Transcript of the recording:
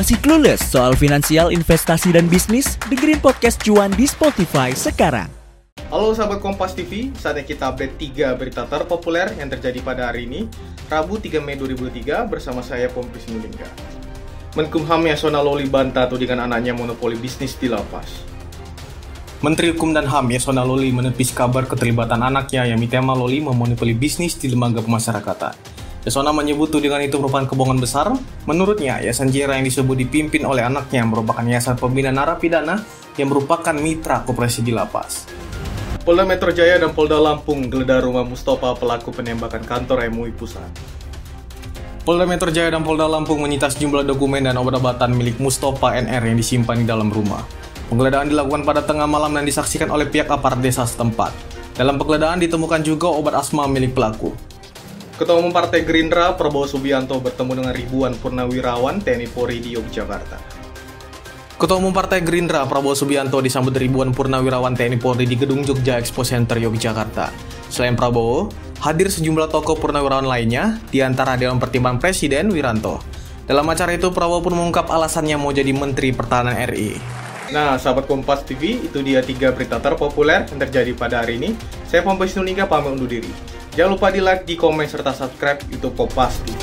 Clueless soal finansial, investasi, dan bisnis? Dengerin podcast Cuan di Spotify sekarang. Halo sahabat Kompas TV, saatnya kita update 3 berita terpopuler yang terjadi pada hari ini, Rabu 3 Mei 2023 bersama saya Pompis Nulingga. Menkumham Yasona Loli bantah tudingan anaknya monopoli bisnis di lapas. Menteri Hukum dan HAM Yasona Loli menepis kabar keterlibatan anaknya Yamitema Loli memonopoli bisnis di lembaga pemasyarakatan. Yasona menyebut tudingan itu merupakan kebohongan besar. Menurutnya, Yayasan Jera yang disebut dipimpin oleh anaknya merupakan yayasan pembina narapidana yang merupakan mitra koperasi di lapas. Polda Metro Jaya dan Polda Lampung geledah rumah Mustafa pelaku penembakan kantor MUI Pusat. Polda Metro Jaya dan Polda Lampung menyita sejumlah dokumen dan obat-obatan milik Mustafa NR yang disimpan di dalam rumah. Penggeledahan dilakukan pada tengah malam dan disaksikan oleh pihak aparat desa setempat. Dalam penggeledahan ditemukan juga obat asma milik pelaku. Ketua Umum Partai Gerindra Prabowo Subianto bertemu dengan ribuan purnawirawan TNI Polri di Yogyakarta. Ketua Umum Partai Gerindra Prabowo Subianto disambut ribuan purnawirawan TNI Polri di Gedung Jogja Expo Center Yogyakarta. Selain Prabowo, hadir sejumlah tokoh purnawirawan lainnya, di antara Dewan Pertimbangan Presiden Wiranto. Dalam acara itu, Prabowo pun mengungkap alasannya mau jadi Menteri Pertahanan RI. Nah, sahabat Kompas TV, itu dia tiga berita terpopuler yang terjadi pada hari ini. Saya Pompes Nunika pamit undur diri. Jangan lupa di like, di komen, serta subscribe YouTube Kompas TV.